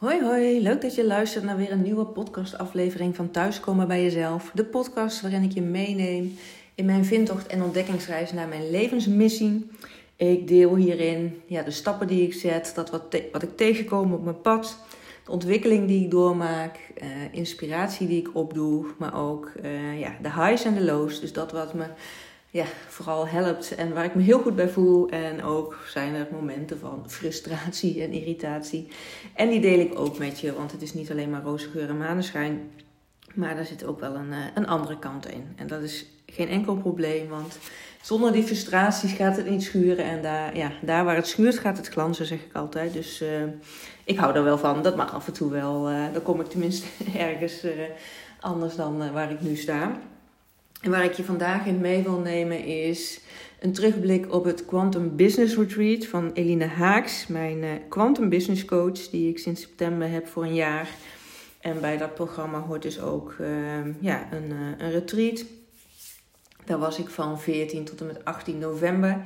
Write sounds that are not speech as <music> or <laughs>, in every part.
Hoi hoi, leuk dat je luistert naar weer een nieuwe podcastaflevering van Thuiskomen bij Jezelf. De podcast waarin ik je meeneem in mijn vindtocht en ontdekkingsreis naar mijn levensmissie. Ik deel hierin ja, de stappen die ik zet, dat wat, wat ik tegenkom op mijn pad, de ontwikkeling die ik doormaak, uh, inspiratie die ik opdoe, maar ook uh, ja, de highs en de lows. Dus dat wat me ja, vooral helpt en waar ik me heel goed bij voel. En ook zijn er momenten van frustratie en irritatie. En die deel ik ook met je, want het is niet alleen maar roze geur en maneschijn. Maar daar zit ook wel een, eh, een andere kant in. En dat is geen enkel probleem, want zonder die frustraties gaat het niet schuren. En daar, ja, daar waar het schuurt gaat het glanzen, zeg ik altijd. Dus uh, ik hou er wel van. Dat mag af en toe wel. Uh, dan kom ik tenminste <laughs> ergens anders dan waar ik nu sta. En waar ik je vandaag in mee wil nemen is een terugblik op het Quantum Business Retreat van Eline Haaks, mijn Quantum Business Coach, die ik sinds september heb voor een jaar. En bij dat programma hoort dus ook ja, een, een retreat daar was ik van 14 tot en met 18 november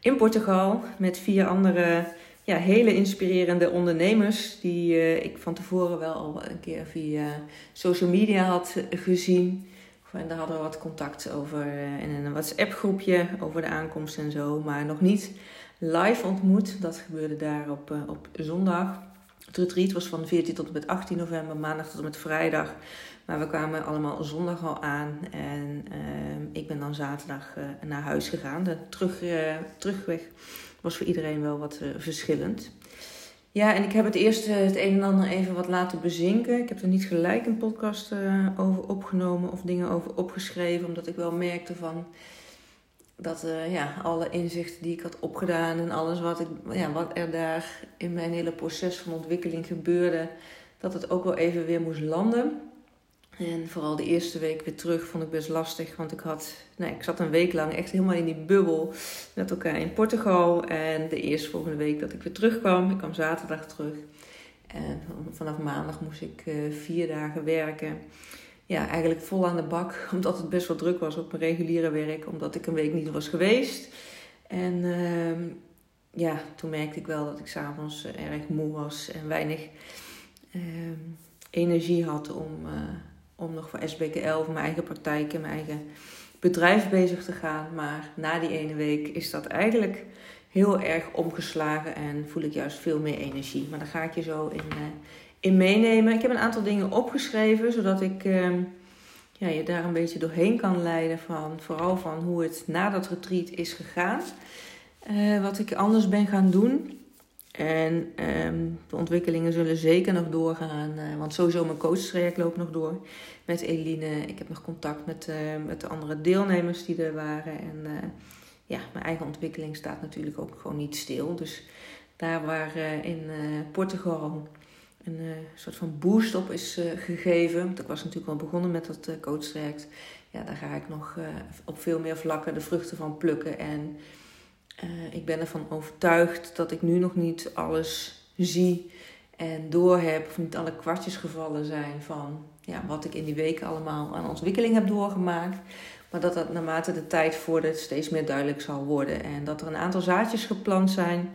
in Portugal met vier andere ja, hele inspirerende ondernemers die uh, ik van tevoren wel al een keer via social media had gezien. En daar hadden we wat contact over uh, in een WhatsApp groepje over de aankomst en zo, maar nog niet live ontmoet. Dat gebeurde daar op, uh, op zondag. Het retreat was van 14 tot en met 18 november, maandag tot en met vrijdag. Maar we kwamen allemaal zondag al aan en uh, ik ben dan zaterdag uh, naar huis gegaan. De terug, terugweg was voor iedereen wel wat verschillend. Ja, en ik heb het eerst het een en ander even wat laten bezinken. Ik heb er niet gelijk een podcast over opgenomen of dingen over opgeschreven, omdat ik wel merkte van dat ja, alle inzichten die ik had opgedaan en alles wat, ik, ja, wat er daar in mijn hele proces van ontwikkeling gebeurde, dat het ook wel even weer moest landen. En vooral de eerste week weer terug vond ik best lastig. Want ik, had, nou, ik zat een week lang echt helemaal in die bubbel met elkaar in Portugal. En de eerste volgende week dat ik weer terugkwam, ik kwam zaterdag terug. En vanaf maandag moest ik uh, vier dagen werken. Ja, eigenlijk vol aan de bak, <laughs> omdat het best wel druk was op mijn reguliere werk. Omdat ik een week niet was geweest. En uh, ja, toen merkte ik wel dat ik s'avonds uh, erg moe was en weinig ehm, energie had om eh, om nog voor SBKL, voor mijn eigen praktijk en mijn eigen bedrijf bezig te gaan. Maar na die ene week is dat eigenlijk heel erg omgeslagen en voel ik juist veel meer energie. Maar daar ga ik je zo in, uh, in meenemen. Ik heb een aantal dingen opgeschreven, zodat ik uh, ja, je daar een beetje doorheen kan leiden. Van, vooral van hoe het na dat retreat is gegaan. Uh, wat ik anders ben gaan doen. En um, de ontwikkelingen zullen zeker nog doorgaan. Uh, want sowieso mijn coachtraject loopt nog door met Eline. Ik heb nog contact met, uh, met de andere deelnemers die er waren. En uh, ja, mijn eigen ontwikkeling staat natuurlijk ook gewoon niet stil. Dus daar waar in Portugal een soort van boost op is gegeven. Want ik was natuurlijk al begonnen met dat coachtraject. Ja, daar ga ik nog op veel meer vlakken de vruchten van plukken. En uh, ik ben ervan overtuigd dat ik nu nog niet alles zie en doorheb, of niet alle kwartjes gevallen zijn van ja, wat ik in die weken allemaal aan ontwikkeling heb doorgemaakt. Maar dat dat naarmate de tijd vordert steeds meer duidelijk zal worden. En dat er een aantal zaadjes geplant zijn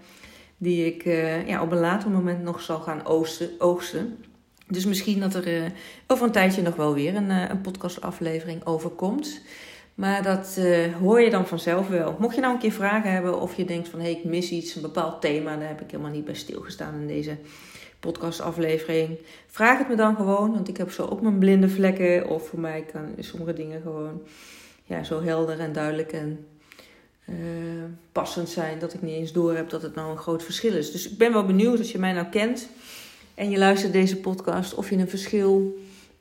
die ik uh, ja, op een later moment nog zal gaan oogsten. Dus misschien dat er uh, over een tijdje nog wel weer een, uh, een podcastaflevering over komt. Maar dat hoor je dan vanzelf wel. Mocht je nou een keer vragen hebben of je denkt van hé, hey, ik mis iets, een bepaald thema, daar heb ik helemaal niet bij stilgestaan in deze podcastaflevering. Vraag het me dan gewoon, want ik heb zo ook mijn blinde vlekken. Of voor mij kan sommige dingen gewoon ja, zo helder en duidelijk en uh, passend zijn dat ik niet eens door heb dat het nou een groot verschil is. Dus ik ben wel benieuwd als je mij nou kent en je luistert deze podcast, of je een verschil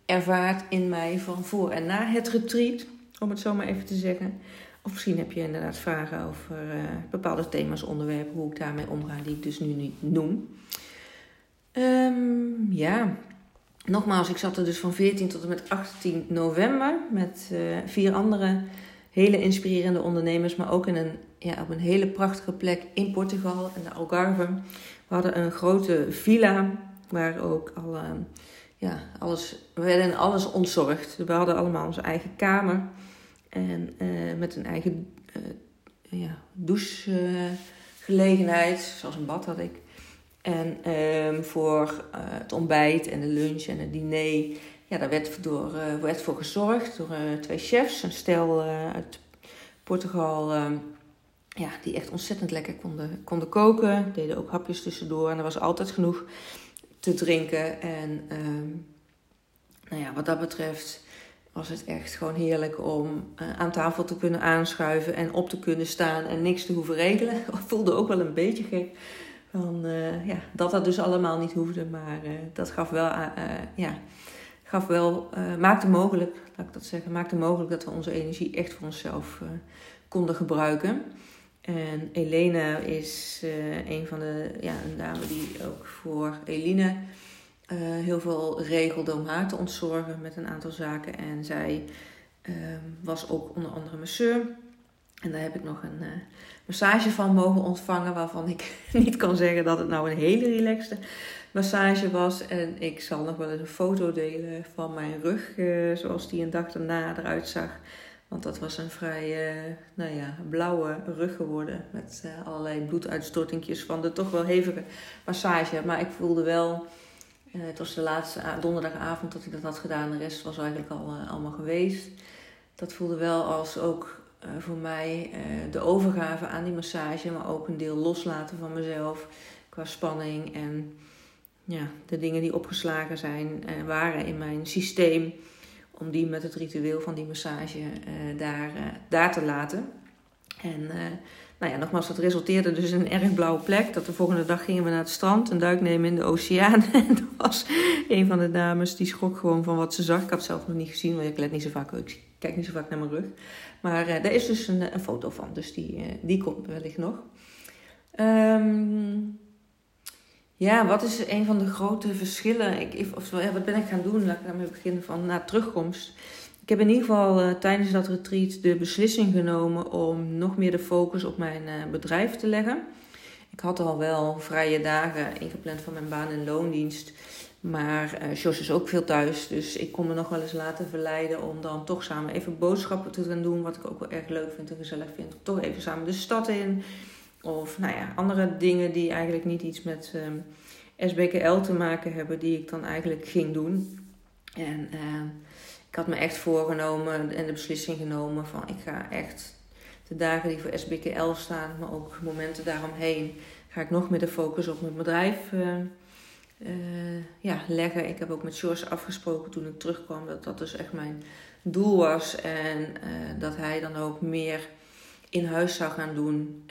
ervaart in mij van voor en na het retreat om het zo maar even te zeggen. Of misschien heb je inderdaad vragen over uh, bepaalde thema's, onderwerpen, hoe ik daarmee omga, die ik dus nu niet noem. Um, ja, nogmaals, ik zat er dus van 14 tot en met 18 november met uh, vier andere hele inspirerende ondernemers, maar ook in een, ja, op een hele prachtige plek in Portugal, in de Algarve. We hadden een grote villa waar ook alle, ja, alles, we werden alles ontzorgd. We hadden allemaal onze eigen kamer. En uh, met een eigen uh, ja, douchegelegenheid, zoals een bad had ik. En ehm, voor het ontbijt en de lunch en het diner, ja, daar werd, door, werd voor gezorgd door twee chefs. Een stel uit Portugal, ehm, ja, die echt ontzettend lekker konden, konden koken. Deden ook hapjes tussendoor en er was altijd genoeg te drinken. En ehm, nou ja, wat dat betreft was het echt gewoon heerlijk om aan tafel te kunnen aanschuiven en op te kunnen staan en niks te hoeven regelen. <laughs> Voelde ook wel een beetje gek uh, ja, dat dat dus allemaal niet hoefde, maar uh, dat gaf wel, ja, gaf wel maakte mogelijk, laat ik dat zeggen, maakte mogelijk dat we onze energie echt voor onszelf konden gebruiken. En Elena is een van de, ja, een dame die ook voor Eline heel veel regelde om haar te ontzorgen met een aantal zaken. En zij uh, was ook onder andere masseur. En daar heb ik nog een uh, massage van mogen ontvangen, waarvan ik <laughs> niet kan zeggen dat het nou een hele relaxte massage was. En ik zal nog wel eens een foto delen van mijn rug, uh, zoals die een dag daarna eruit zag. Want dat was een vrij nou ja, blauwe rug geworden. Met allerlei bloeduitstortingjes van de toch wel hevige massage. Maar ik voelde wel het was de laatste donderdagavond dat ik dat had gedaan. De rest was eigenlijk al allemaal geweest. Dat voelde wel als ook uh, voor mij de overgave aan die massage, maar ook een deel loslaten van mezelf qua spanning en ja, de dingen die opgeslagen zijn waren in mijn systeem. Om die met het ritueel van die massage daar, daar te laten. En nou ja, nogmaals, dat resulteerde dus in een erg blauwe plek. Dat de volgende dag gingen we naar het strand, een duik nemen in de oceaan. <laughs> En er was een van de dames, die schrok gewoon van wat ze zag. Ik had het zelf nog niet gezien, want ik let niet zo vaak, ik kijk niet zo vaak naar mijn rug. Maar uh, daar is dus een, een, foto van, dus die, uh, die komt wellicht nog. Um, ja, wat is een van de grote verschillen? Ik, of, wat ben ik gaan doen? Laat ik daarmee beginnen van na terugkomst. Ik heb in ieder geval tijdens dat retreat de beslissing genomen om nog meer de focus op mijn bedrijf te leggen. Ik had al wel vrije dagen ingepland van mijn baan en loondienst. Maar uh, Jos is ook veel thuis, dus ik kon me nog wel eens laten verleiden om dan toch samen even boodschappen te gaan doen. Wat ik ook wel erg leuk vind en gezellig vind. Toch even samen de stad in. Of nou ja, andere dingen die eigenlijk niet iets met ehm, SBKL te maken hebben, die ik dan eigenlijk ging doen. En ehm, ik had me echt voorgenomen en de beslissing genomen van ik ga echt de dagen die voor SBKL staan, maar ook momenten daaromheen, ga ik nog meer de focus op mijn bedrijf uh, uh, ja, leggen. Ik heb ook met George afgesproken toen ik terugkwam dat dat dus echt mijn doel was en uh, dat hij dan ook meer in huis zou gaan doen.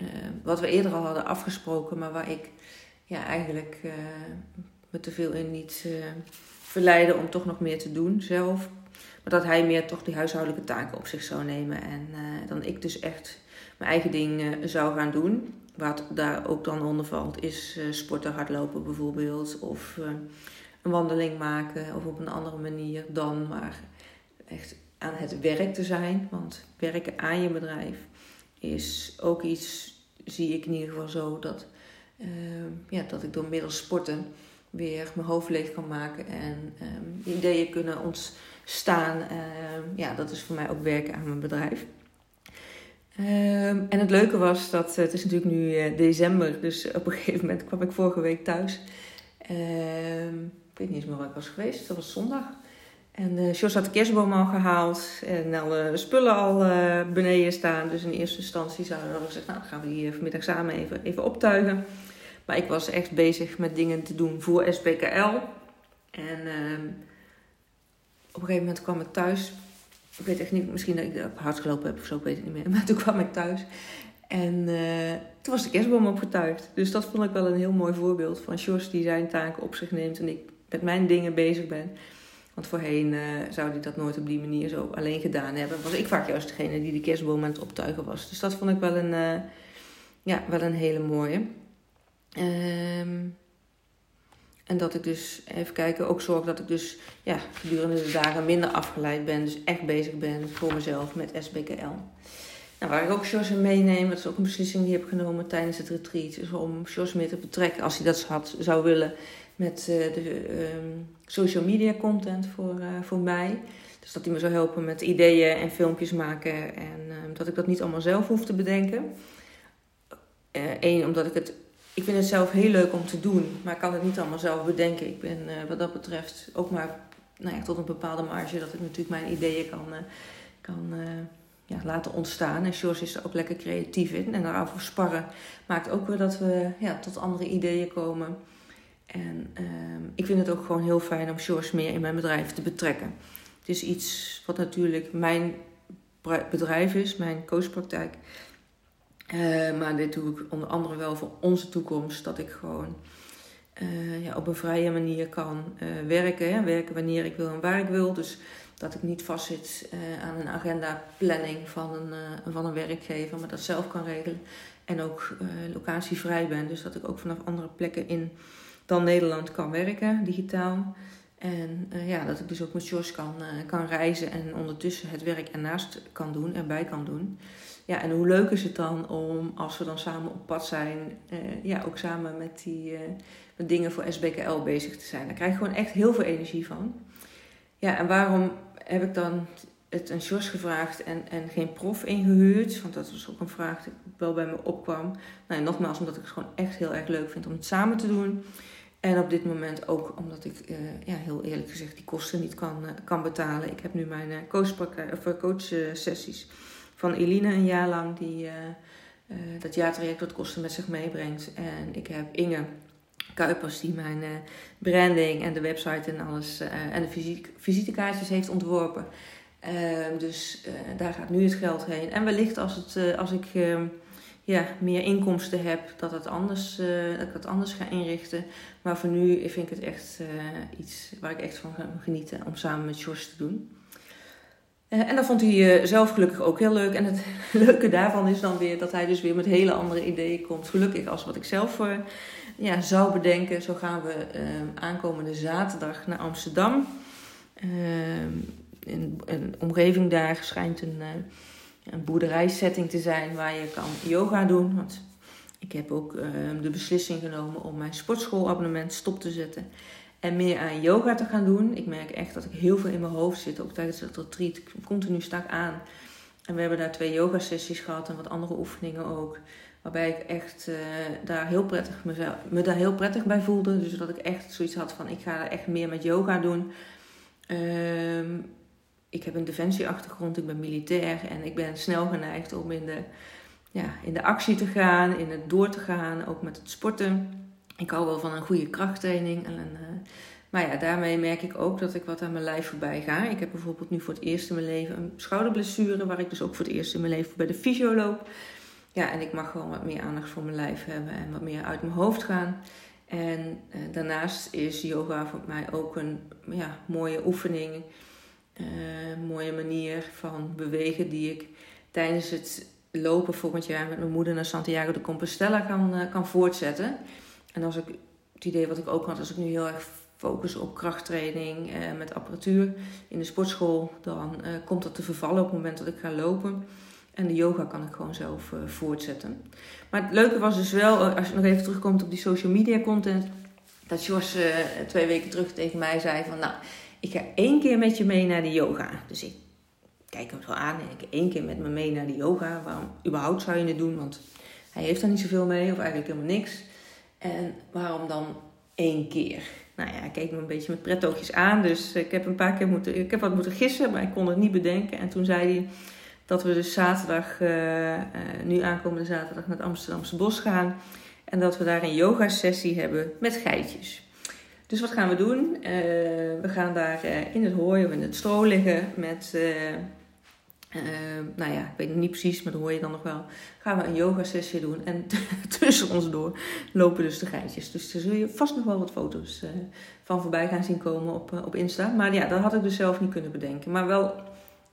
wat we eerder al hadden afgesproken, maar waar ik ja, eigenlijk me te veel in niet verleiden om toch nog meer te doen zelf. Maar dat hij meer toch die huishoudelijke taken op zich zou nemen. En uh, dan ik dus echt mijn eigen ding uh, zou gaan doen. Wat daar ook dan onder valt, is uh, sporten, hardlopen bijvoorbeeld. Of een wandeling maken. Of op een andere manier dan maar echt aan het werk te zijn. Want werken aan je bedrijf is ook iets, zie ik in ieder geval zo, dat, ja, dat ik door middels sporten weer mijn hoofd leeg kan maken. En um, ideeën kunnen ons staan. Ehm, ja, dat is voor mij ook werken aan mijn bedrijf. Ehm, en het leuke was dat eh, het is natuurlijk nu uh, december, dus op een <laughs> gegeven moment kwam ik vorige week thuis. Ehm, ik weet niet eens meer waar ik was geweest, dat was zondag. En uh, Jos had de kerstboom al gehaald en alle spullen al beneden staan. Dus in eerste instantie zouden we gezegd, nou dan gaan we die vanmiddag samen even, even optuigen. Maar ik was echt bezig met dingen te doen voor SPKL. En op een gegeven moment kwam ik thuis. Ik weet echt niet, misschien dat ik hard gelopen heb of zo, ik weet het niet meer. <laughs> Maar toen kwam ik thuis. En uh, toen was de kerstboom opgetuigd. Dus dat vond ik wel een heel mooi voorbeeld van Jos die zijn taken op zich neemt en ik met mijn dingen bezig ben. Want voorheen uh, zou hij dat nooit op die manier zo alleen gedaan hebben. Was ik vaak juist degene die de kerstboom aan het optuigen was. Dus dat vond ik wel een, uh, ja, wel een hele mooie. Ehm en dat ik dus, even kijken, ook zorg dat ik dus ja, gedurende de dagen minder afgeleid ben. Dus echt bezig ben voor mezelf met SBKL. Nou, waar ik ook Jos in meeneem, dat is ook een beslissing die ik heb genomen tijdens het retreat. Is om Jos meer te betrekken, als hij dat zou willen, met uh, de um, social media content voor, uh, voor mij. Dus dat hij me zou helpen met ideeën en filmpjes maken. En uh, dat ik dat niet allemaal zelf hoef te bedenken. Eén, omdat ik het ik vind het zelf heel leuk om te doen, maar ik kan het niet allemaal zelf bedenken. Ik ben wat dat betreft ook maar nou ja, tot een bepaalde marge dat ik natuurlijk mijn ideeën kan, kan ja, laten ontstaan. En George is er ook lekker creatief in. En daarover sparren maakt ook weer dat we ja, tot andere ideeën komen. En ehm, ik vind het ook gewoon heel fijn om George meer in mijn bedrijf te betrekken. Het is iets wat natuurlijk mijn bedrijf is, mijn coachpraktijk. Uh, maar dit doe ik onder andere wel voor onze toekomst. Dat ik gewoon uh, ja, op een vrije manier kan uh, werken. Hè? Werken wanneer ik wil en waar ik wil. Dus dat ik niet vastzit aan een agenda planning van een, van een werkgever. Maar dat zelf kan regelen. En ook locatievrij ben. Dus dat ik ook vanaf andere plekken in dan Nederland kan werken, digitaal. En ja, dat ik dus ook met Jos kan, kan reizen en ondertussen het werk ernaast kan doen, erbij kan doen. Ja, en hoe leuk is het dan om, als we dan samen op pad zijn, uh, ja, ook samen met die met dingen voor SBKL bezig te zijn. Daar krijg ik gewoon echt heel veel energie van. Ja, en waarom heb ik dan het aan Jos gevraagd en, en geen prof ingehuurd? Want dat was ook een vraag die wel bij me opkwam. Nou, ja, nogmaals, omdat ik het gewoon echt heel erg leuk vind om het samen te doen. En op dit moment ook omdat ik, uh, ja, heel eerlijk gezegd, die kosten niet kan, kan betalen. Ik heb nu mijn uh, coach, coach sessies van Eline een jaar lang, die dat jaartraject wat kosten met zich meebrengt. En ik heb Inge Kuipers, die mijn branding en de website en alles en de visitekaartjes heeft ontworpen. Ehm, dus daar gaat nu het geld heen. En wellicht als, het, als ik ehm, ja, meer inkomsten heb, dat, het anders, dat ik het anders ga inrichten. Maar voor nu vind ik het echt iets waar ik echt van ga genieten om samen met Jos te doen. Uh, en dat vond hij zelf gelukkig ook heel leuk. En het <laughs> leuke daarvan is dan weer dat hij dus weer met hele andere ideeën komt. Gelukkig als wat ik zelf ja, zou bedenken. Zo gaan we aankomende zaterdag naar Amsterdam. in een omgeving daar schijnt een een boerderijsetting te zijn waar je kan yoga doen. Want ik heb ook de beslissing genomen om mijn sportschoolabonnement stop te zetten. En meer aan yoga te gaan doen. Ik merk echt dat ik heel veel in mijn hoofd zit. Ook tijdens het retreat. Continu sta ik aan. En we hebben daar twee yoga sessies gehad. En wat andere oefeningen ook. Waarbij ik echt uh, daar heel prettig me daar heel prettig bij voelde. Dus dat ik echt zoiets had van ik ga echt meer met yoga doen. Um, ik heb een defensieachtergrond, ik ben militair en ik ben snel geneigd om in de, ja, in de actie te gaan, in het door te gaan, ook met het sporten. Ik hou wel van een goede krachttraining. En uh, maar ja, daarmee merk ik ook dat ik wat aan mijn lijf voorbij ga. Ik heb bijvoorbeeld nu voor het eerst in mijn leven een schouderblessure, waar ik dus ook voor het eerst in mijn leven bij de fysio loop. Ja, en ik mag gewoon wat meer aandacht voor mijn lijf hebben en wat meer uit mijn hoofd gaan. En uh, daarnaast is yoga voor mij ook een ja, mooie oefening uh, mooie manier van bewegen die ik tijdens het lopen volgend jaar met mijn moeder naar Santiago de Compostela kan, kan voortzetten. En als ik het idee wat ik ook had, als ik nu heel erg focus op krachttraining uh, met apparatuur in de sportschool, dan komt dat te vervallen op het moment dat ik ga lopen. En de yoga kan ik gewoon zelf voortzetten. Maar het leuke was dus wel, als je nog even terugkomt op die social media content, dat Jos twee weken terug tegen mij zei van, nou, ik ga één keer met je mee naar de yoga. Dus ik kijk hem zo aan en ik één keer met me mee naar de yoga. Waarom überhaupt zou je het doen? Want hij heeft daar niet zoveel mee of eigenlijk helemaal niks. En waarom dan één keer? Nou ja, hij keek me een beetje met prettoogjes aan. Dus ik heb een paar keer moeten, ik heb wat moeten gissen, maar ik kon het niet bedenken. En toen zei hij dat we dus zaterdag, uh, uh, nu aankomende zaterdag, naar het Amsterdamse bos gaan. En dat we daar een yoga sessie hebben met geitjes. Dus wat gaan we doen? Uh, we gaan daar in het hooi of in het stro liggen met, uh, nou ja, ik weet niet precies, maar dat hoor je dan nog wel. Gaan we een yoga sessie doen en <laughs> tussen ons door lopen dus de geitjes. Dus daar zul je vast nog wel wat foto's van voorbij gaan zien komen op, op Insta. Maar ja, dat had ik dus zelf niet kunnen bedenken. Maar wel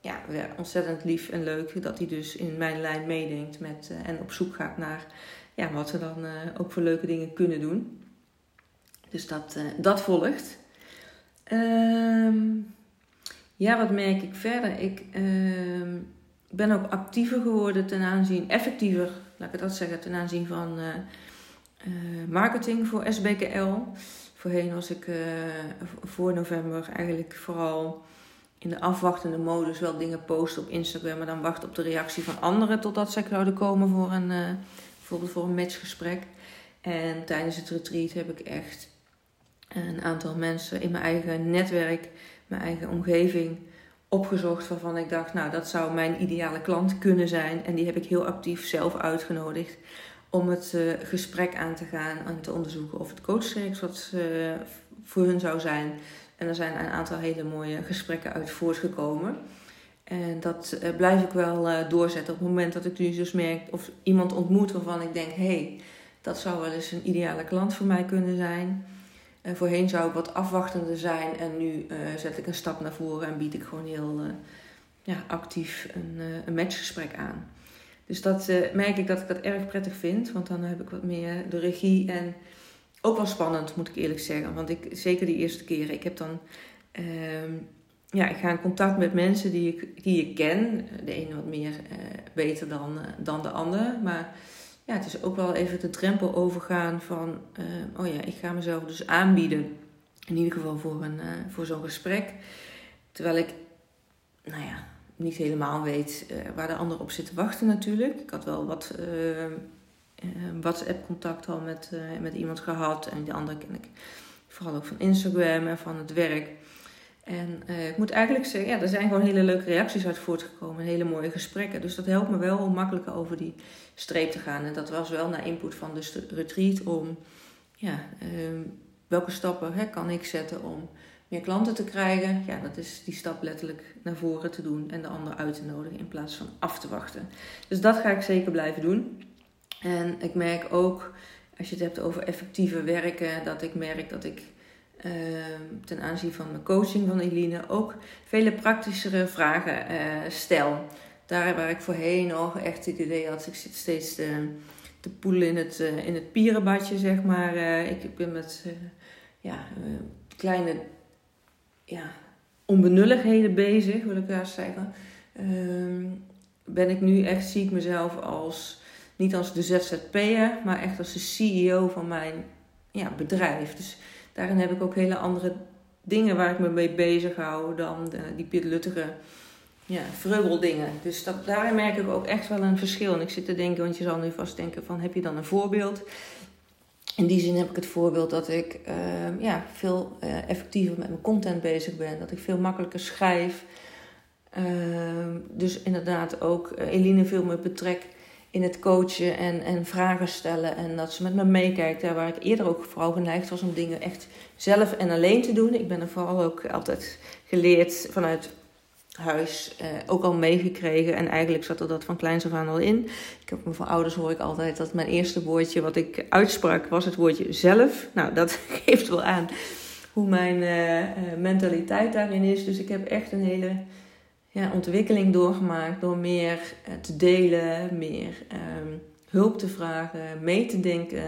ja, ontzettend lief en leuk dat hij dus in mijn lijn meedenkt met, en op zoek gaat naar ja, wat we dan ook voor leuke dingen kunnen doen. Dus dat, dat volgt. Um, ja, wat merk ik verder? Ik uh, ben ook actiever geworden ten aanzien, effectiever, laat ik dat zeggen, ten aanzien van uh, marketing voor SBKL. Voorheen was ik voor november eigenlijk vooral in de afwachtende modus wel dingen posten op Instagram, maar dan wachten op de reactie van anderen totdat zij zouden komen voor een, bijvoorbeeld voor een matchgesprek. En tijdens het retreat heb ik echt een aantal mensen in mijn eigen netwerk, mijn eigen omgeving opgezocht waarvan ik dacht, nou dat zou mijn ideale klant kunnen zijn. En die heb ik heel actief zelf uitgenodigd om het uh, gesprek aan te gaan en te onderzoeken of het coachtraject wat uh, voor hun zou zijn. En er zijn een aantal hele mooie gesprekken uit voortgekomen. En dat uh, blijf ik wel doorzetten op het moment dat ik nu dus merk of iemand ontmoet waarvan ik denk, hé, hey, dat zou wel eens een ideale klant voor mij kunnen zijn. En voorheen zou ik wat afwachtender zijn en nu zet ik een stap naar voren en bied ik gewoon heel ja, actief een, een matchgesprek aan. Dus dat merk ik dat ik dat erg prettig vind. Want dan heb ik wat meer de regie. En ook wel spannend, moet ik eerlijk zeggen. Want ik, zeker die eerste keren, ik heb dan. Uh, ja, ik ga in contact met mensen die ik, die ik ken. De ene wat meer beter dan, dan de ander. Maar ja, het is ook wel even de drempel overgaan van... oh ja, ik ga mezelf dus aanbieden. In ieder geval voor, een, voor zo'n gesprek. Terwijl ik, nou ja, niet helemaal weet uh, waar de ander op zit te wachten natuurlijk. Ik had wel wat WhatsApp-contact al met, met iemand gehad. En de andere ken ik vooral ook van Instagram en van het werk. En ik moet eigenlijk zeggen, ja, er zijn gewoon hele leuke reacties uit voortgekomen. Hele mooie gesprekken. Dus dat helpt me wel om makkelijker over die streep te gaan. En dat was wel naar input van de retreat om... Ja, ehm, welke stappen hè, kan ik zetten om meer klanten te krijgen, ja, dat is die stap letterlijk naar voren te doen en de ander uit te nodigen in plaats van af te wachten. Dus dat ga ik zeker blijven doen. En ik merk ook, als je het hebt over effectieve werken, dat ik merk dat ik uh, ten aanzien van mijn coaching van Eline ook vele praktischere vragen uh, stel. Daar waar ik voorheen nog echt het idee had, ik zit steeds te, poelen in het, uh, in het pierenbadje, zeg maar. ik, ik ben met ja, kleine ja, onbenulligheden bezig, wil ik daar zeggen. Ehm, ben ik nu echt, zie ik mezelf als, niet als de ZZP'er, maar echt als de CEO van mijn ja, bedrijf. Dus daarin heb ik ook hele andere dingen waar ik me mee bezig hou dan die pitluttige ja, vrubbeldingen. Dus dat, daarin merk ik ook echt wel een verschil. En ik zit te denken, want je zal nu vast denken van, heb je dan een voorbeeld? in die zin heb ik het voorbeeld dat ik ehm, ja, veel uh, effectiever met mijn content bezig ben. Dat ik veel makkelijker schrijf. Ehm, dus inderdaad ook uh, Eline veel meer betrek in het coachen en, en vragen stellen. En dat ze met me meekijkt. Daar waar ik eerder ook vooral geneigd was om dingen echt zelf en alleen te doen. Ik ben er vooral ook altijd geleerd vanuit huis uh, ook al meegekregen. En eigenlijk zat er dat van kleins af aan al in. Ik heb me van ouders hoor ik altijd dat mijn eerste woordje wat ik uitsprak was het woordje zelf. Nou, dat <laughs> geeft wel aan hoe mijn uh, mentaliteit daarin is. Dus ik heb echt een hele ja, ontwikkeling doorgemaakt door meer te delen, meer um, hulp te vragen, mee te denken,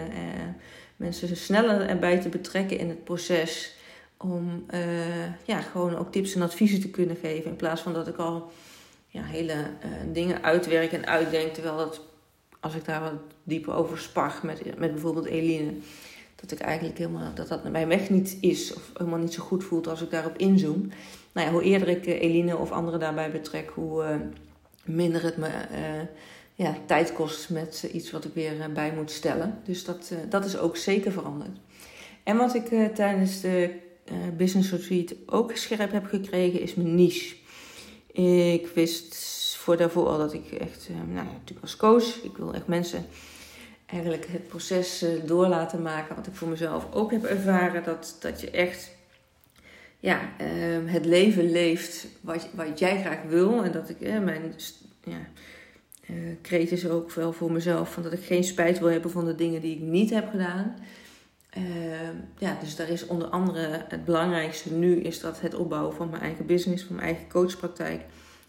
mensen sneller erbij te betrekken in het proces om uh, ja, gewoon ook tips en adviezen te kunnen geven. In plaats van dat ik al ja, hele dingen uitwerk en uitdenk. Terwijl dat, als ik daar wat dieper over spar met, met bijvoorbeeld Eline, dat ik eigenlijk helemaal dat dat mijn weg niet is of helemaal niet zo goed voelt als ik daarop inzoom. Nou ja, hoe eerder ik uh, Eline of anderen daarbij betrek, hoe minder het me ja, tijd kost met iets wat ik weer bij moet stellen. Dus dat, dat is ook zeker veranderd. En wat ik tijdens de business retreat ook scherp heb gekregen, is mijn niche. Ik wist voor daarvoor al dat ik echt, nou natuurlijk als coach, ik wil echt mensen eigenlijk het proces door laten maken. Wat ik voor mezelf ook heb ervaren, dat, dat je echt ja, ehm, het leven leeft wat, wat jij graag wil. En dat ik mijn ja, kreet is ook wel voor mezelf van dat ik geen spijt wil hebben van de dingen die ik niet heb gedaan. Ehm, ja, dus daar is onder andere het belangrijkste nu is dat het opbouwen van mijn eigen business, van mijn eigen coachpraktijk.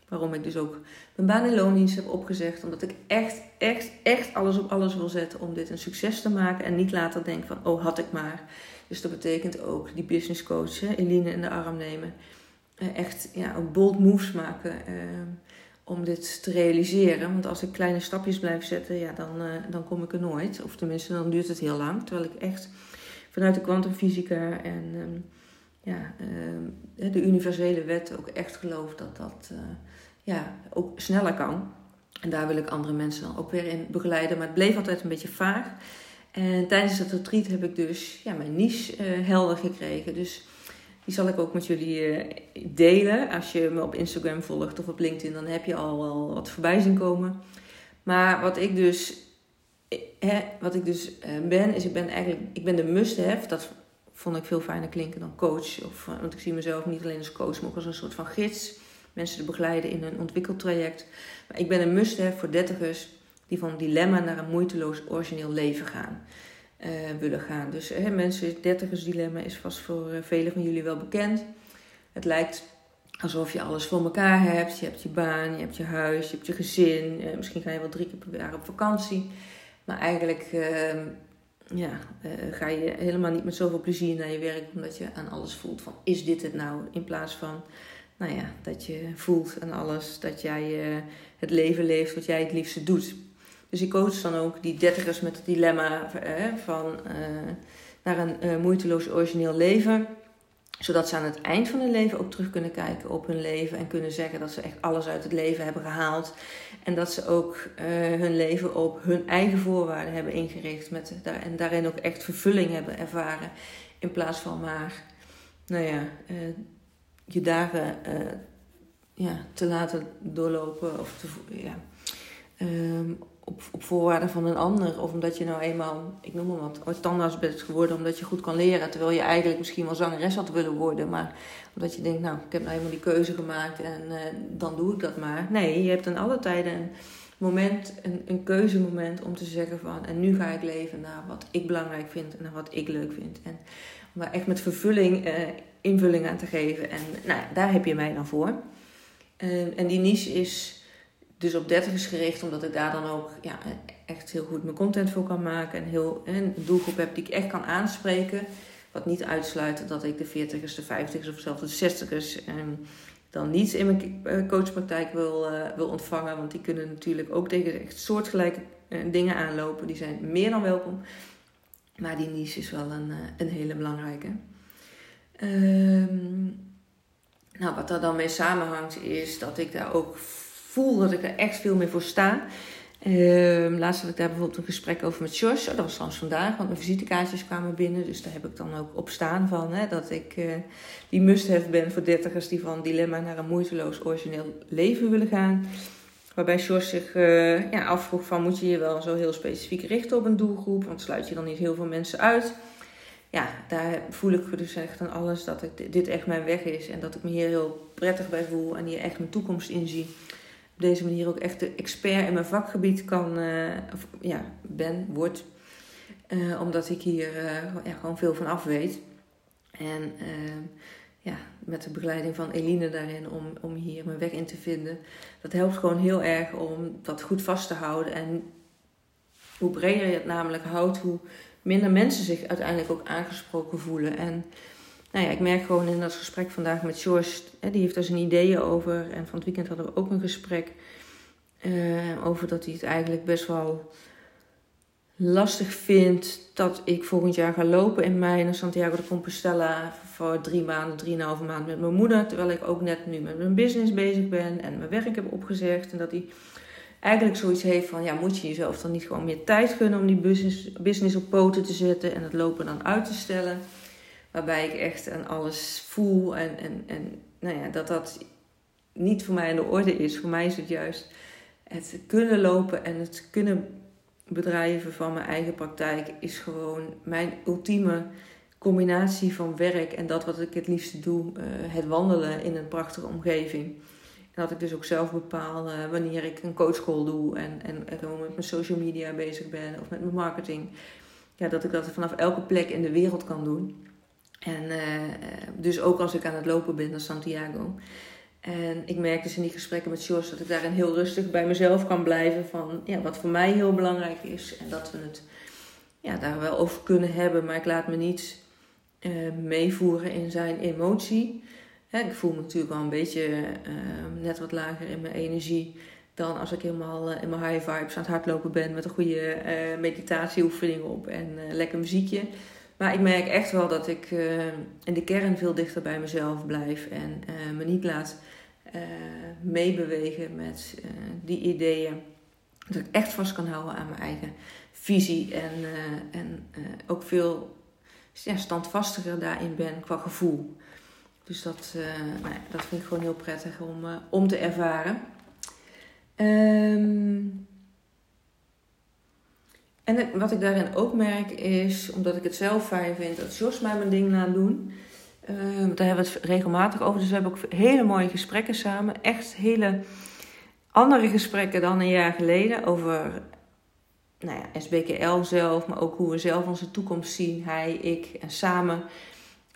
Waarom ik dus ook mijn baan in loondienst heb opgezegd. Omdat ik echt, echt, echt alles op alles wil zetten om dit een succes te maken. En niet later denk van, oh had ik maar. Dus dat betekent ook die business coach, Eline in de arm nemen. Uh, echt ja, ook bold moves maken ehm, om dit te realiseren. Want als ik kleine stapjes blijf zetten, ja, dan, uh, dan kom ik er nooit. Of tenminste, dan duurt het heel lang. Terwijl ik echt vanuit de kwantumfysica en um, ja, uh, de universele wet ook echt geloof dat dat ja, ook sneller kan. En daar wil ik andere mensen dan ook weer in begeleiden. Maar het bleef altijd een beetje vaag. En tijdens dat retreat heb ik dus ja, mijn niche helder gekregen. Dus die zal ik ook met jullie delen. Als je me op Instagram volgt of op LinkedIn, dan heb je al wel wat voorbij zien komen. Maar wat ik dus, hè, wat ik dus ben, is ik ben eigenlijk ik ben de must-have. Dat vond ik veel fijner klinken dan coach. Of, want ik zie mezelf niet alleen als coach, maar ook als een soort van gids mensen te begeleiden in een ontwikkeltraject. Maar ik ben een must-have voor dertigers die van dilemma naar een moeiteloos origineel leven gaan. Uh, willen gaan. Dus hè, mensen, dertigers dilemma is vast voor uh, velen van jullie wel bekend. Het lijkt alsof je alles voor elkaar hebt. Je hebt je baan, je hebt je huis, je hebt je gezin. Uh, misschien ga je wel drie keer per jaar op vakantie. Maar eigenlijk ehm, ja, ga je helemaal niet met zoveel plezier naar je werk. Omdat je aan alles voelt van is dit het nou? In plaats van nou ja, dat je voelt en alles dat jij het leven leeft wat jij het liefste doet. Dus ik coach dan ook die dertigers met het dilemma van uh, naar een moeiteloos origineel leven. Zodat ze aan het eind van hun leven ook terug kunnen kijken op hun leven. En kunnen zeggen dat ze echt alles uit het leven hebben gehaald. En dat ze ook hun leven op hun eigen voorwaarden hebben ingericht. Met, en daarin ook echt vervulling hebben ervaren. In plaats van maar, nou ja, je dagen ja, te laten doorlopen of te, ja, um, op, op voorwaarden van een ander. Of omdat je nou eenmaal, ik noem maar wat, tandarts bent geworden omdat je goed kan leren. Terwijl je eigenlijk misschien wel zangeres had willen worden. Maar omdat je denkt, nou, ik heb nou eenmaal die keuze gemaakt en uh, dan doe ik dat maar. Nee, je hebt in alle tijden een moment, een, een keuzemoment om te zeggen van... En nu ga ik leven naar wat ik belangrijk vind en naar wat ik leuk vind. En maar echt met vervulling uh, invulling aan te geven. En nou, daar heb je mij dan voor. En die niche is dus op 30 is gericht, omdat ik daar dan ook ja, echt heel goed mijn content voor kan maken. En heel, een doelgroep heb die ik echt kan aanspreken. Wat niet uitsluit dat ik de 40ers, de 50ers of zelfs de 60ers um, ehm, dan niet in mijn eh, coachpraktijk wil, uh, wil ontvangen. Want die kunnen natuurlijk ook tegen echt soortgelijke uh, dingen aanlopen. Die zijn meer dan welkom. Maar die niche is wel een, een hele belangrijke. Um, nou, wat daar dan mee samenhangt is dat ik daar ook voel dat ik er echt veel meer voor sta. Um, laatst had ik daar bijvoorbeeld een gesprek over met Josh. Oh, dat was trouwens vandaag, want mijn visitekaartjes kwamen binnen. Dus daar heb ik dan ook op staan van. Hè, dat ik uh, die must-have ben voor dertigers die van dilemma naar een moeiteloos origineel leven willen gaan. Waarbij Josh zich uh, ja, afvroeg van moet je je wel zo heel specifiek richten op een doelgroep. Want sluit je dan niet heel veel mensen uit ja, daar voel ik dus echt aan alles dat dit echt mijn weg is. En dat ik me hier heel prettig bij voel en hier echt mijn toekomst in zie. Op deze manier ook echt de expert in mijn vakgebied kan, uh, ja, ben, word. Uh, omdat ik hier uh, ja, gewoon veel van af weet. En ja, met de begeleiding van Eline daarin om, om hier mijn weg in te vinden. Dat helpt gewoon heel erg om dat goed vast te houden. En hoe breder je het namelijk houdt, hoe minder mensen zich uiteindelijk ook aangesproken voelen. En nou ja, ik merk gewoon in dat gesprek vandaag met George, hè, die heeft daar zijn ideeën over. En van het weekend hadden we ook een gesprek uh, over dat hij het eigenlijk best wel lastig vindt dat ik volgend jaar ga lopen in mei naar Santiago de Compostela voor drie maanden, drieënhalve maand met mijn moeder. Terwijl ik ook net nu met mijn business bezig ben en mijn werk heb opgezegd. En dat hij eigenlijk zoiets heeft van, ja, moet je jezelf dan niet gewoon meer tijd gunnen om die business, business op poten te zetten en het lopen dan uit te stellen. Waarbij ik echt aan alles voel en, en, en nou ja, dat dat niet voor mij in de orde is. Voor mij is het juist het kunnen lopen en het kunnen bedrijven van mijn eigen praktijk is gewoon mijn ultieme combinatie van werk en dat wat ik het liefste doe, uh, het wandelen in een prachtige omgeving. En dat ik dus ook zelf bepaal uh, wanneer ik een coachcall doe en, en, en gewoon met mijn social media bezig ben of met mijn marketing. Ja, dat ik dat vanaf elke plek in de wereld kan doen. En uh, dus ook als ik aan het lopen ben naar Santiago. En ik merk dus in die gesprekken met George dat ik daarin heel rustig bij mezelf kan blijven. Van ja, wat voor mij heel belangrijk is. En dat we het ja, daar wel over kunnen hebben. Maar ik laat me niet uh, meevoeren in zijn emotie ik voel me natuurlijk wel een beetje ehm, net wat lager in mijn energie dan als ik helemaal in mijn high vibes aan het hardlopen ben met een goede meditatieoefening op en lekker muziekje. Maar ik merk echt wel dat ik in de kern veel dichter bij mezelf blijf en me niet laat meebewegen met die ideeën Dat ik echt vast kan houden aan mijn eigen visie. En, en ook veel ja, standvastiger daarin ben qua gevoel. Dus dat, nou ja, dat vind ik gewoon heel prettig om, om te ervaren. Um, en wat ik daarin ook merk is, omdat ik het zelf fijn vind, dat Jos mij mijn ding laat doen. Uh, daar hebben we het regelmatig over. Dus we hebben ook hele mooie gesprekken samen. Echt hele andere gesprekken dan een jaar geleden. Over nou ja, SBKL zelf, maar ook hoe we zelf onze toekomst zien. Hij, ik en samen.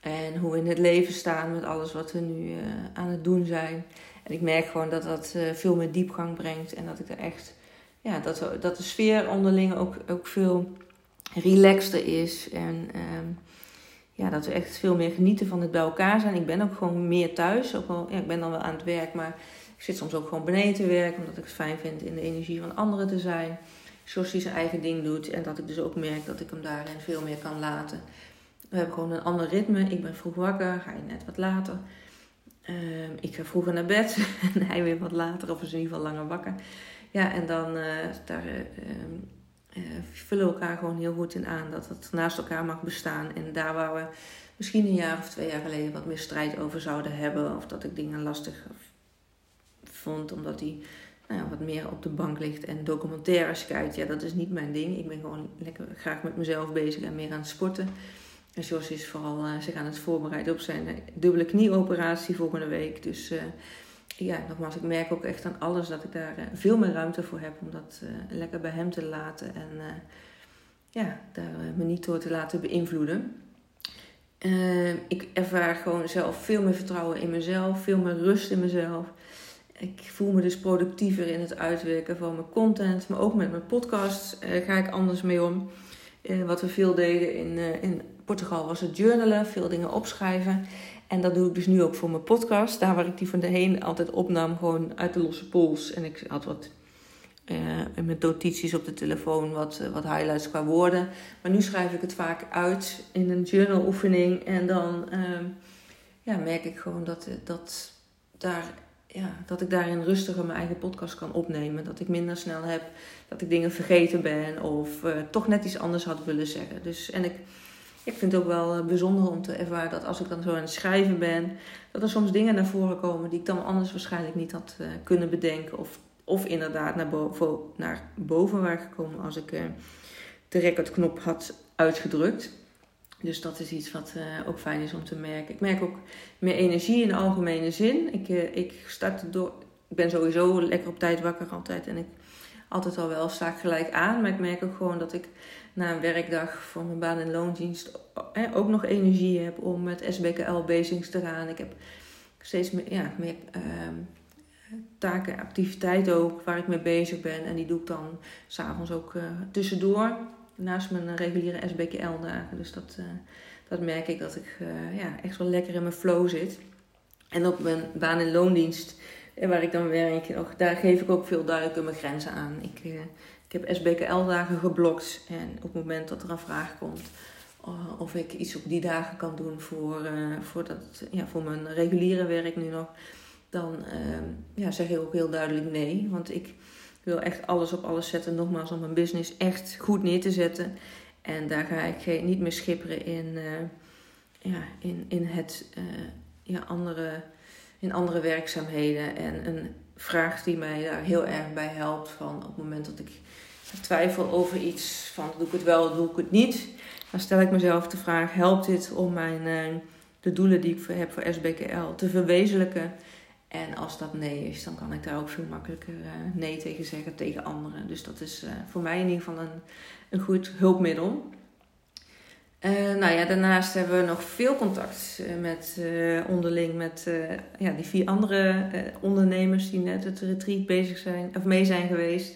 En hoe we in het leven staan met alles wat we nu uh, aan het doen zijn. En ik merk gewoon dat dat uh, veel meer diepgang brengt. En dat ik er echt ja, dat, dat de sfeer onderling ook, ook veel relaxter is. En ehm, ja, dat we echt veel meer genieten van het bij elkaar zijn. Ik ben ook gewoon meer thuis. Ook ja, ik ben dan wel aan het werk, maar ik zit soms ook gewoon beneden te werken. Omdat ik het fijn vind in de energie van anderen te zijn. Zoals hij zijn eigen ding doet. En dat ik dus ook merk dat ik hem daarin veel meer kan laten. We hebben gewoon een ander ritme. Ik ben vroeg wakker, ga je net wat later. Ehm, ik ga vroeger naar bed <laughs> en hij weer wat later, of in ieder geval langer wakker. Ja, en dan uh, daar uh, vullen we elkaar gewoon heel goed in aan dat het naast elkaar mag bestaan. En daar waar we misschien een jaar of twee jaar geleden wat meer strijd over zouden hebben, of dat ik dingen lastig vond omdat hij nou ja, wat meer op de bank ligt en documentaires kijkt, ja, dat is niet mijn ding. Ik ben gewoon lekker graag met mezelf bezig en meer aan het sporten. En Jos is vooral uh, zich aan het voorbereiden op zijn dubbele knieoperatie volgende week. Dus ja, nogmaals, ik merk ook echt aan alles dat ik daar eh, veel meer ruimte voor heb om dat eh, lekker bij hem te laten en uh, ja, daar me niet door te laten beïnvloeden. ik ervaar gewoon zelf veel meer vertrouwen in mezelf, veel meer rust in mezelf. Ik voel me dus productiever in het uitwerken van mijn content, maar ook met mijn podcast ga ik anders mee om. wat we veel deden in, in Portugal was het journalen, veel dingen opschrijven. En dat doe ik dus nu ook voor mijn podcast. Daar waar ik die van de heen altijd opnam, gewoon uit de losse pols. En ik had wat uh, met notities op de telefoon, wat, uh, wat highlights qua woorden. Maar nu schrijf ik het vaak uit in een journaloefening. En dan uh, ja, merk ik gewoon dat, eh, dat, daar, ja, dat ik daarin rustiger mijn eigen podcast kan opnemen. Dat ik minder snel heb dat ik dingen vergeten ben of toch net iets anders had willen zeggen. Dus, en ik ik vind het ook wel eh, bijzonder om te ervaren dat als ik dan zo aan het schrijven ben, dat er soms dingen naar voren komen die ik dan anders waarschijnlijk niet had uh, kunnen bedenken. Of, of inderdaad naar boven, naar boven waren gekomen als ik uh, de recordknop had uitgedrukt. Dus dat is iets wat ook fijn is om te merken. Ik merk ook meer energie in de algemene zin. Ik, ik start door. Ik ben sowieso lekker op tijd wakker altijd. En ik altijd al wel sta gelijk aan. Maar ik merk ook gewoon dat ik na een werkdag van mijn baan- en loondienst ook nog energie heb om met SBKL bezig te gaan. Ik heb steeds meer, ja, meer uh, taken, activiteiten ook waar ik mee bezig ben. En die doe ik dan s'avonds ook uh, tussendoor. Naast mijn reguliere SBKL-dagen. Dus dat, uh, dat merk ik dat ik ja, echt wel lekker in mijn flow zit. En op mijn baan- en loondienst, waar ik dan werk, daar geef ik ook veel duidelijker mijn grenzen aan. Ik, ik heb SBKL-dagen geblokt en op het moment dat er een vraag komt uh, of ik iets op die dagen kan doen voor, uh, voor, dat, ja, voor mijn reguliere werk nu nog, dan uh, ja, zeg ik ook heel duidelijk nee. Want ik wil echt alles op alles zetten, nogmaals, om mijn business echt goed neer te zetten. En daar ga ik niet meer schipperen in, eh, ja, in, in het ja, andere, in andere werkzaamheden. En een vraag die mij daar heel erg bij helpt, van op het moment dat ik twijfel over iets van doe ik het wel, doe ik het niet. Dan stel ik mezelf de vraag, helpt dit om mijn, uh, de doelen die ik heb voor SBKL te verwezenlijken? En als dat nee is, dan kan ik daar ook veel makkelijker uh, nee tegen zeggen tegen anderen. Dus dat is uh, voor mij in ieder geval een, een goed hulpmiddel. Nou ja, daarnaast hebben we nog veel contact met onderling met ja, die vier andere ondernemers die net het retreat bezig zijn of mee zijn geweest.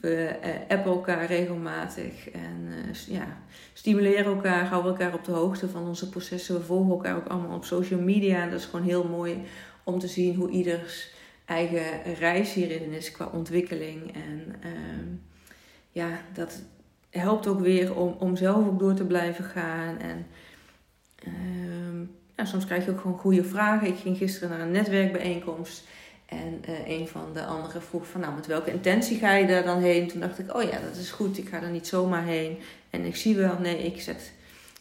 We appen elkaar regelmatig en ja, stimuleren elkaar, houden elkaar op de hoogte van onze processen. We volgen elkaar ook allemaal op social media. Dat is gewoon heel mooi om te zien hoe ieders eigen reis hierin is qua ontwikkeling. En uh, ja, dat helpt ook weer om, om zelf ook door te blijven gaan. En ehm, soms krijg je ook gewoon goede vragen. Ik ging gisteren naar een netwerkbijeenkomst. En een van de anderen vroeg van, nou, met welke intentie ga je daar dan heen? Toen dacht ik, oh ja, dat is goed, ik ga er niet zomaar heen. En ik zie wel, nee, ik zet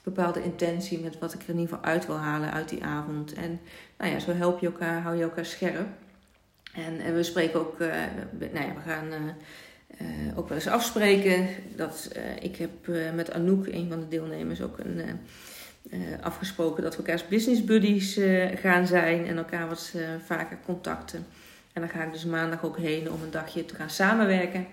bepaalde intentie met wat ik er in ieder geval uit wil halen uit die avond. En nou ja, zo help je elkaar, hou je elkaar scherp. En, en we spreken ook, uh, nou ja, we gaan uh, ook wel eens afspreken. Dat, ik heb met Anouk, een van de deelnemers, ook een, afgesproken dat we elkaars business buddies gaan zijn en elkaar wat vaker contacten. En dan ga ik dus maandag ook heen om een dagje te gaan samenwerken.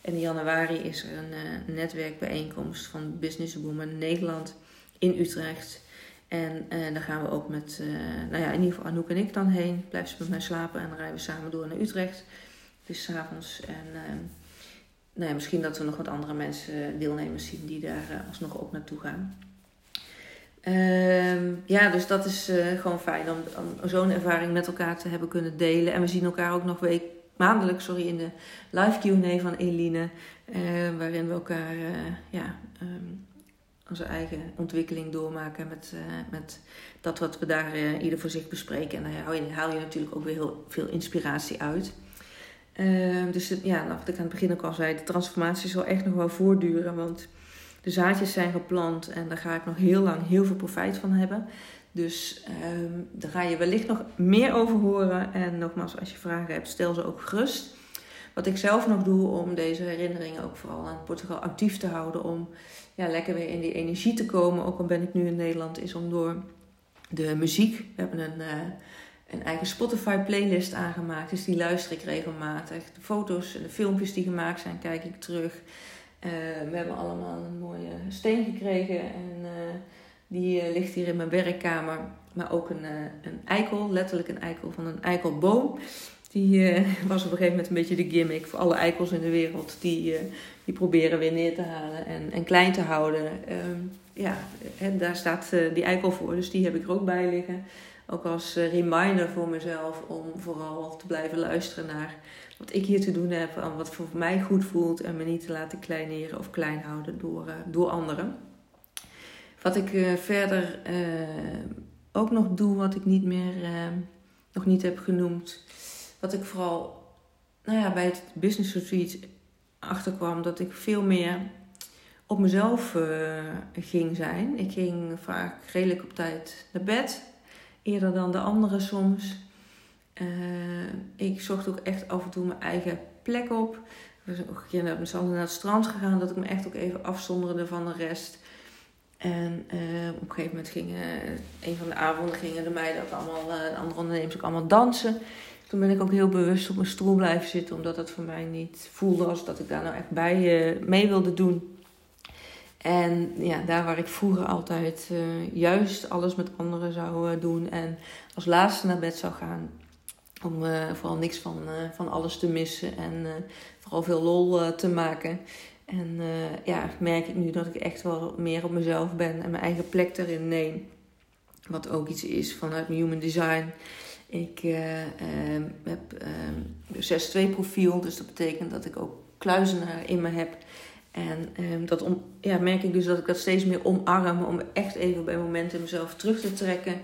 En in januari is er een netwerkbijeenkomst van Businesswoman Nederland in Utrecht. En daar gaan we ook met, nou ja, in ieder geval Anouk en ik dan heen. Blijven ze met mij slapen en dan rijden we samen door naar Utrecht. Dus s'avonds. En uh, nou ja, misschien dat we nog wat andere mensen, deelnemers zien, die daar alsnog ook naartoe gaan. Ehm, ja, dus dat is gewoon fijn om, om zo'n ervaring met elkaar te hebben kunnen delen. En we zien elkaar ook nog week, maandelijk sorry, in de live Q&A van Eline. waarin we elkaar ja, um, onze eigen ontwikkeling doormaken met, met dat wat we daar ieder voor zich bespreken. En je, haal je natuurlijk ook weer heel veel inspiratie uit. Uh, dus ja, nou, wat ik aan het begin ook al zei, de transformatie zal echt nog wel voortduren. Want de zaadjes zijn geplant en daar ga ik nog heel lang heel veel profijt van hebben. Dus ehm, daar ga je wellicht nog meer over horen. En nogmaals, als je vragen hebt, stel ze ook gerust. Wat ik zelf nog doe om deze herinneringen ook vooral aan Portugal actief te houden. Om ja, lekker weer in die energie te komen. Ook al ben ik nu in Nederland, is om door de muziek. We hebben een, uh, een eigen Spotify playlist aangemaakt. Dus die luister ik regelmatig. De foto's en de filmpjes die gemaakt zijn, kijk ik terug. Uh, we hebben allemaal een mooie steen gekregen. En uh, die ligt hier in mijn werkkamer. Maar ook een, een eikel, letterlijk een eikel van een eikelboom. Die <laughs> was op een gegeven moment een beetje de gimmick voor alle eikels in de wereld. Die, die proberen weer neer te halen en, en klein te houden. Um, ja, en daar staat die eikel voor. Dus die heb ik er ook bij liggen. Ook als reminder voor mezelf om vooral te blijven luisteren naar wat ik hier te doen heb. En wat voor mij goed voelt. En me niet te laten kleineren of klein houden door, door anderen. Wat ik verder ook nog doe, wat ik niet meer, nog niet heb genoemd dat ik vooral nou ja, bij het business retreat achterkwam dat ik veel meer op mezelf ging zijn. Ik ging vaak redelijk op tijd naar bed, eerder dan de anderen soms. Uh, ik zocht ook echt af en toe mijn eigen plek op. We zijn naar het strand gegaan, dat ik me echt ook even afzonderde van de rest. En uh, op een gegeven moment gingen, een van de avonden gingen de meiden ook allemaal, de andere ondernemers ook allemaal dansen. Toen ben ik ook heel bewust op mijn stoel blijven zitten, omdat het voor mij niet voelde als dat ik daar nou echt bij mee wilde doen. En ja, daar waar ik vroeger altijd uh, juist alles met anderen zou uh, doen en als laatste naar bed zou gaan, om vooral niks van, van alles te missen en vooral veel lol te maken. En ja, merk ik nu dat ik echt wel meer op mezelf ben en mijn eigen plek erin neem. Wat ook iets is vanuit mijn human design. Ik uh, heb uh, 6-2 profiel, dus dat betekent dat ik ook kluizenaar in me heb. En um, dat om, ja, merk ik dus dat ik dat steeds meer omarm om echt even bij momenten mezelf terug te trekken,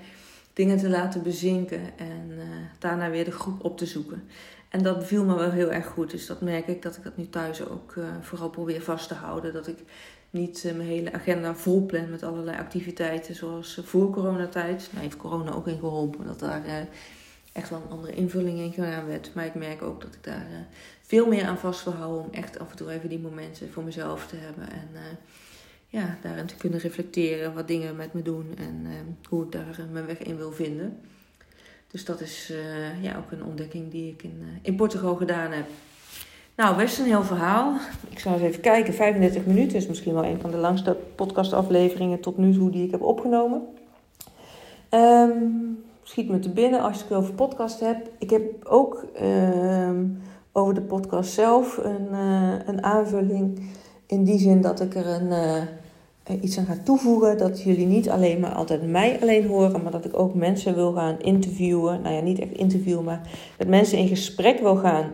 dingen te laten bezinken en uh, daarna weer de groep op te zoeken. En dat viel me wel heel erg goed, dus dat merk ik dat ik dat nu thuis ook uh, vooral probeer vast te houden. Dat ik niet uh, mijn hele agenda vol plan met allerlei activiteiten zoals voor coronatijd. Nou heeft corona ook in geholpen dat daar echt wel een andere invulling in gedaan werd. Maar ik merk ook dat ik daar uh, veel meer aan vast wil houden om echt af en toe even die momenten voor mezelf te hebben. En uh, ja, daarin te kunnen reflecteren wat dingen met me doen en uh, hoe ik daar mijn weg in wil vinden. Dus dat is ja, ook een ontdekking die ik in, in Portugal gedaan heb. Nou, best een heel verhaal. Ik zal eens even kijken. 35 minuten is misschien wel een van de langste podcastafleveringen tot nu toe die ik heb opgenomen. Um, schiet me te binnen als je het over podcast hebt. Ik heb ook ehm, over de podcast zelf een, uh, een aanvulling. In die zin dat ik er een, uh, iets aan ga toevoegen. Dat jullie niet alleen maar altijd mij alleen horen. Maar dat ik ook mensen wil gaan interviewen. Nou ja, niet echt interviewen, maar met mensen in gesprek wil gaan.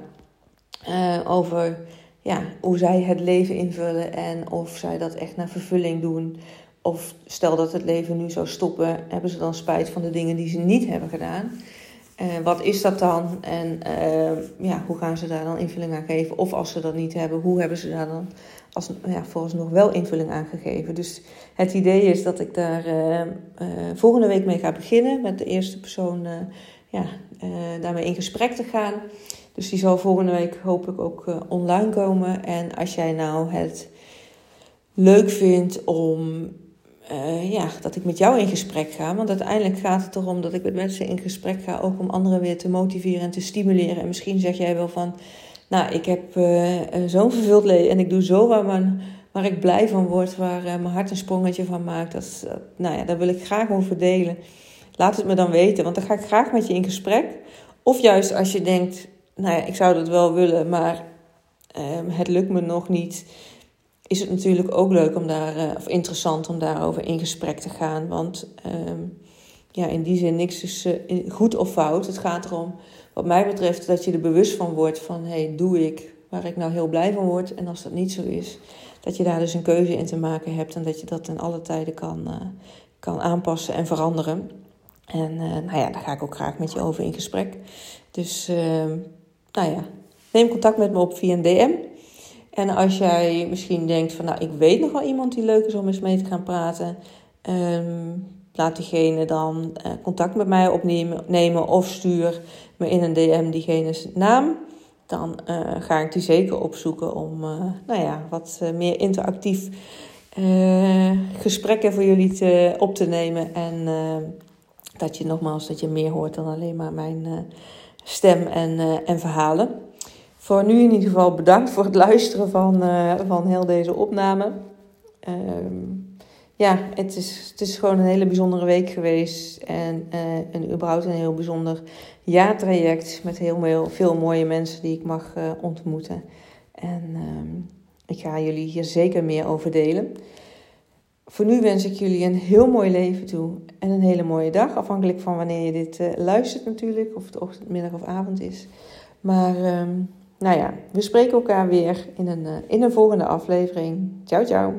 Uh, over ja, hoe zij het leven invullen. En of zij dat echt naar vervulling doen. Of stel dat het leven nu zou stoppen, hebben ze dan spijt van de dingen die ze niet hebben gedaan. wat is dat dan? En ja, hoe gaan ze daar dan invulling aan geven? Of als ze dat niet hebben, hoe hebben ze daar dan als, ja, nog wel invulling aan gegeven? Dus het idee is dat ik daar volgende week mee ga beginnen. Met de eerste persoon ja, daarmee in gesprek te gaan. Dus die zal volgende week hopelijk ook online komen. En als jij nou het leuk vindt om uh, ja, dat ik met jou in gesprek ga. Want uiteindelijk gaat het erom dat ik met mensen in gesprek ga, ook om anderen weer te motiveren en te stimuleren. En misschien zeg jij wel van, nou, ik heb uh, zo'n vervuld leven en ik doe zo waar, waar ik blij van word, waar mijn hart een sprongetje van maakt. Dat, nou ja, daar wil ik graag over delen. Laat het me dan weten, want dan ga ik graag met je in gesprek. Of juist als je denkt, nou ja, ik zou dat wel willen, maar ehm, het lukt me nog niet is het natuurlijk ook leuk om daar, uh, of interessant om daarover in gesprek te gaan. Want ehm, ja, in die zin niks is uh, goed of fout. Het gaat erom, wat mij betreft, dat je er bewust van wordt van, hey, doe ik waar ik nou heel blij van word. En als dat niet zo is, dat je daar dus een keuze in te maken hebt en dat je dat in alle tijden kan, uh, kan aanpassen en veranderen. En nou ja, daar ga ik ook graag met je over in gesprek. Dus, ehm, nou ja, neem contact met me op via een DM. En als jij misschien denkt van nou, ik weet nog wel iemand die leuk is om eens mee te gaan praten. Um, laat diegene dan uh, contact met mij opnemen nemen, of stuur me in een DM diegene's naam. Dan uh, ga ik die zeker opzoeken om uh, nou ja, wat meer interactief gesprekken voor jullie te, op te nemen. En dat je nogmaals dat je meer hoort dan alleen maar mijn stem en, en verhalen. Voor nu in ieder geval bedankt voor het luisteren van, uh, van heel deze opname. Ehm, ja, het is, het is gewoon een hele bijzondere week geweest. En, uh, überhaupt een heel bijzonder jaartraject met heel veel, mooie mensen die ik mag uh, ontmoeten. En ehm, ik ga jullie hier zeker meer over delen. Voor nu wens ik jullie een heel mooi leven toe en een hele mooie dag. Afhankelijk van wanneer je dit luistert natuurlijk, of het ochtend, middag of avond is. Maar... Um, nou ja, we spreken elkaar weer in een, eh, in een volgende aflevering. Ciao, ciao.